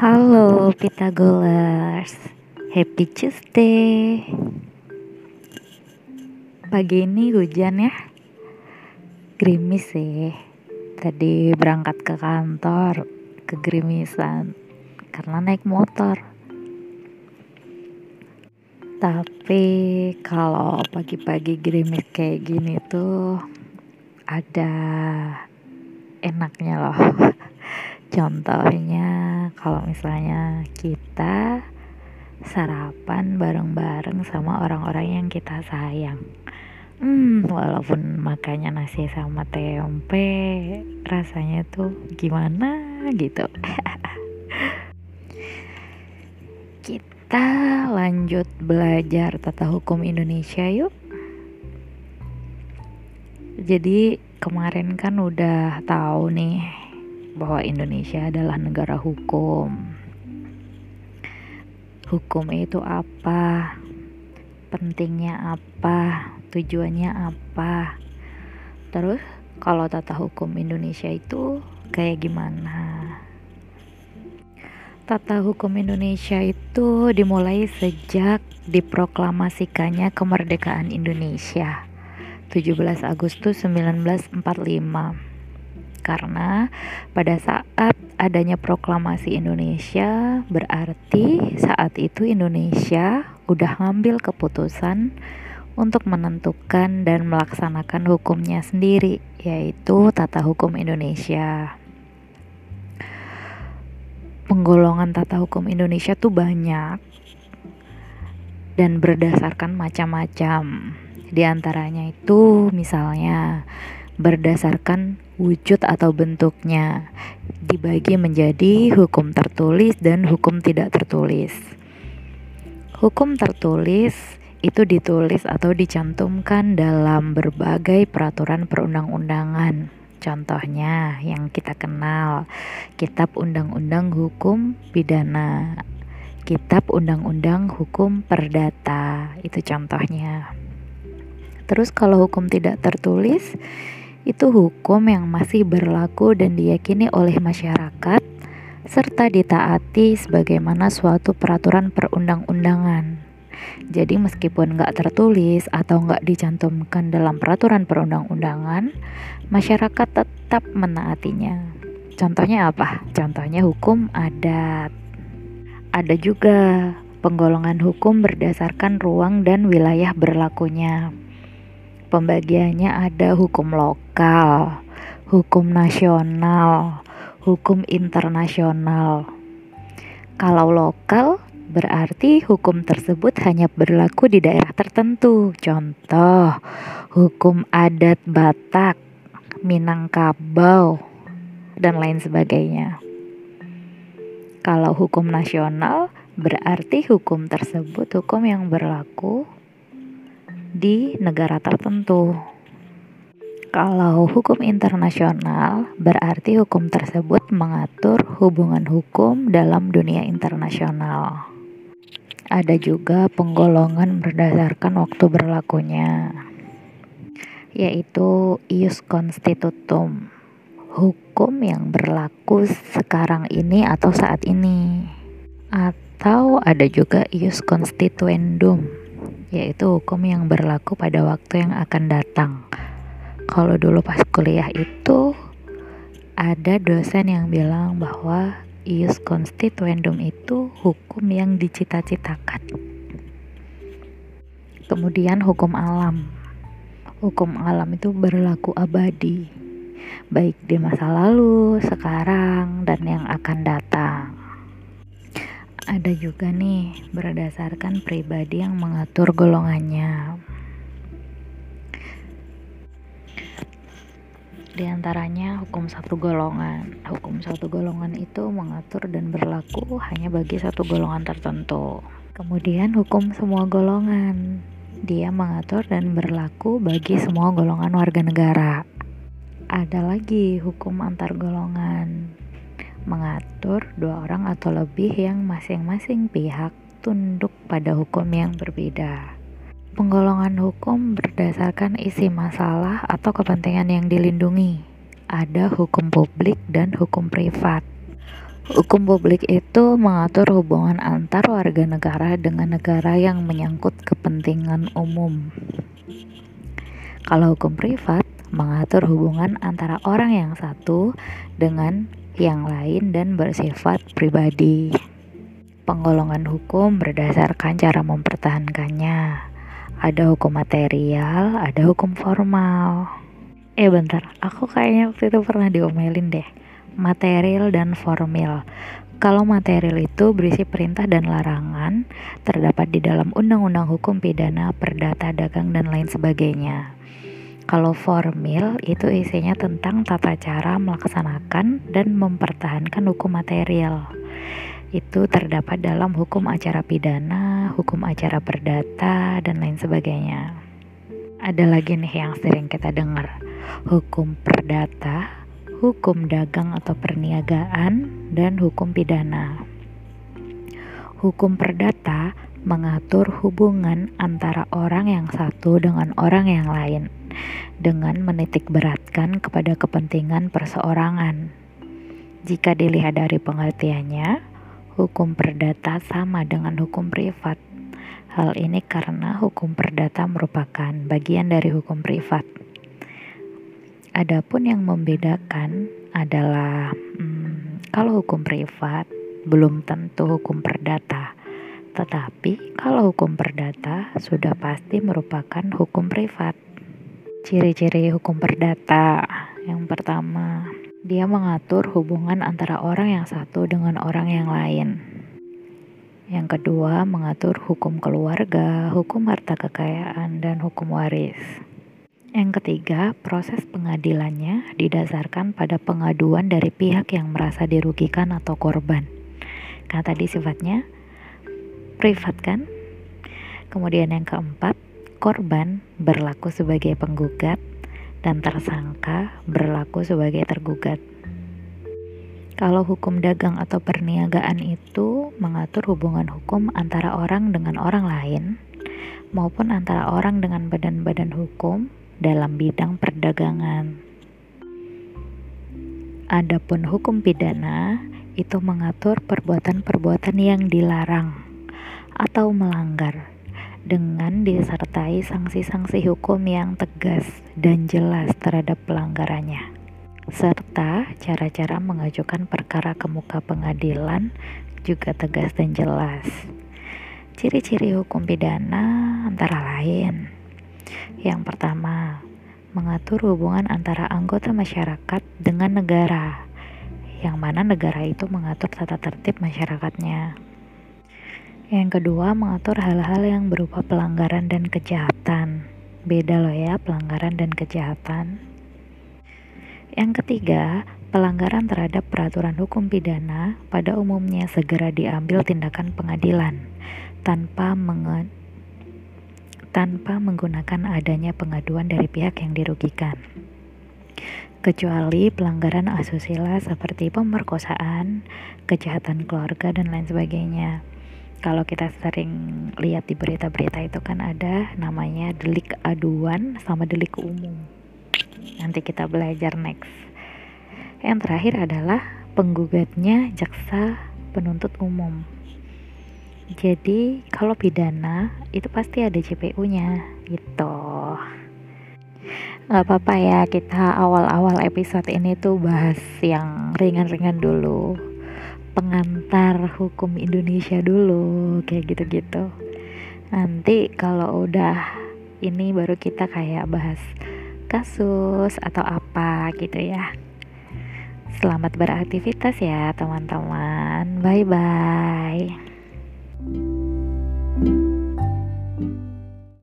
Halo Pitagolers, Happy Tuesday. Pagi ini hujan ya, gerimis sih. Tadi berangkat ke kantor, kegerimisan karena naik motor. Tapi kalau pagi-pagi gerimis kayak gini tuh ada enaknya loh. Contohnya kalau misalnya kita sarapan bareng-bareng sama orang-orang yang kita sayang. Hmm, walaupun makannya nasi sama tempe, rasanya tuh gimana gitu. kita lanjut belajar tata hukum Indonesia yuk. Jadi kemarin kan udah tahu nih bahwa Indonesia adalah negara hukum. Hukum itu apa? Pentingnya apa? Tujuannya apa? Terus kalau tata hukum Indonesia itu kayak gimana? Tata hukum Indonesia itu dimulai sejak diproklamasikannya kemerdekaan Indonesia 17 Agustus 1945 karena pada saat adanya proklamasi Indonesia berarti saat itu Indonesia udah ngambil keputusan untuk menentukan dan melaksanakan hukumnya sendiri yaitu tata hukum Indonesia. Penggolongan tata hukum Indonesia tuh banyak dan berdasarkan macam-macam. Di antaranya itu misalnya berdasarkan wujud atau bentuknya dibagi menjadi hukum tertulis dan hukum tidak tertulis. Hukum tertulis itu ditulis atau dicantumkan dalam berbagai peraturan perundang-undangan. Contohnya yang kita kenal, Kitab Undang-Undang Hukum Pidana, Kitab Undang-Undang Hukum Perdata, itu contohnya. Terus kalau hukum tidak tertulis, itu hukum yang masih berlaku dan diyakini oleh masyarakat serta ditaati sebagaimana suatu peraturan perundang-undangan. Jadi meskipun nggak tertulis atau nggak dicantumkan dalam peraturan perundang-undangan, masyarakat tetap menaatinya. Contohnya apa? Contohnya hukum adat. Ada juga penggolongan hukum berdasarkan ruang dan wilayah berlakunya. Pembagiannya ada hukum lokal, hukum nasional, hukum internasional. Kalau lokal berarti hukum tersebut hanya berlaku di daerah tertentu. Contoh, hukum adat Batak, Minangkabau, dan lain sebagainya. Kalau hukum nasional berarti hukum tersebut hukum yang berlaku di negara tertentu. Kalau hukum internasional berarti hukum tersebut mengatur hubungan hukum dalam dunia internasional. Ada juga penggolongan berdasarkan waktu berlakunya, yaitu ius constitutum, hukum yang berlaku sekarang ini atau saat ini. Atau ada juga ius constituendum, yaitu hukum yang berlaku pada waktu yang akan datang. Kalau dulu pas kuliah itu ada dosen yang bilang bahwa ius constituendum itu hukum yang dicita-citakan. Kemudian hukum alam. Hukum alam itu berlaku abadi, baik di masa lalu, sekarang, dan yang akan datang ada juga nih berdasarkan pribadi yang mengatur golongannya. Di antaranya hukum satu golongan. Hukum satu golongan itu mengatur dan berlaku hanya bagi satu golongan tertentu. Kemudian hukum semua golongan. Dia mengatur dan berlaku bagi semua golongan warga negara. Ada lagi hukum antar golongan mengatur dua orang atau lebih yang masing-masing pihak tunduk pada hukum yang berbeda. Penggolongan hukum berdasarkan isi masalah atau kepentingan yang dilindungi. Ada hukum publik dan hukum privat. Hukum publik itu mengatur hubungan antar warga negara dengan negara yang menyangkut kepentingan umum. Kalau hukum privat mengatur hubungan antara orang yang satu dengan yang lain dan bersifat pribadi. Penggolongan hukum berdasarkan cara mempertahankannya. Ada hukum material, ada hukum formal. Eh bentar, aku kayaknya waktu itu pernah diomelin deh material dan formil. Kalau material itu berisi perintah dan larangan terdapat di dalam undang-undang hukum pidana, perdata, dagang, dan lain sebagainya. Kalau formil itu isinya tentang tata cara melaksanakan dan mempertahankan hukum material. Itu terdapat dalam hukum acara pidana, hukum acara perdata, dan lain sebagainya. Ada lagi nih yang sering kita dengar, hukum perdata, hukum dagang atau perniagaan, dan hukum pidana. Hukum perdata mengatur hubungan antara orang yang satu dengan orang yang lain dengan menitik beratkan kepada kepentingan perseorangan. Jika dilihat dari pengertiannya, hukum perdata sama dengan hukum privat. Hal ini karena hukum perdata merupakan bagian dari hukum privat. Adapun yang membedakan adalah hmm, kalau hukum privat belum tentu hukum perdata. Tetapi kalau hukum perdata sudah pasti merupakan hukum privat. Ciri-ciri hukum perdata yang pertama, dia mengatur hubungan antara orang yang satu dengan orang yang lain. Yang kedua, mengatur hukum keluarga, hukum harta kekayaan, dan hukum waris. Yang ketiga, proses pengadilannya didasarkan pada pengaduan dari pihak yang merasa dirugikan atau korban. Karena tadi sifatnya privat kan? Kemudian yang keempat, korban berlaku sebagai penggugat dan tersangka berlaku sebagai tergugat. Kalau hukum dagang atau perniagaan itu mengatur hubungan hukum antara orang dengan orang lain maupun antara orang dengan badan-badan hukum dalam bidang perdagangan. Adapun hukum pidana itu mengatur perbuatan-perbuatan yang dilarang atau melanggar disertai sanksi-sanksi hukum yang tegas dan jelas terhadap pelanggarannya serta cara-cara mengajukan perkara ke muka pengadilan juga tegas dan jelas. Ciri-ciri hukum pidana antara lain yang pertama, mengatur hubungan antara anggota masyarakat dengan negara, yang mana negara itu mengatur tata tertib masyarakatnya. Yang kedua, mengatur hal-hal yang berupa pelanggaran dan kejahatan. Beda loh ya, pelanggaran dan kejahatan. Yang ketiga, pelanggaran terhadap peraturan hukum pidana pada umumnya segera diambil tindakan pengadilan tanpa menge tanpa menggunakan adanya pengaduan dari pihak yang dirugikan. Kecuali pelanggaran asusila seperti pemerkosaan, kejahatan keluarga, dan lain sebagainya. Kalau kita sering lihat di berita-berita itu kan ada namanya delik aduan sama delik umum. Nanti kita belajar next. Yang terakhir adalah penggugatnya jaksa penuntut umum. Jadi kalau pidana itu pasti ada JPU-nya gitu. Gak apa-apa ya kita awal-awal episode ini tuh bahas yang ringan-ringan dulu. Pengantar hukum Indonesia dulu kayak gitu-gitu. Nanti kalau udah ini baru kita kayak bahas kasus atau apa gitu ya. Selamat beraktivitas ya teman-teman. Bye bye.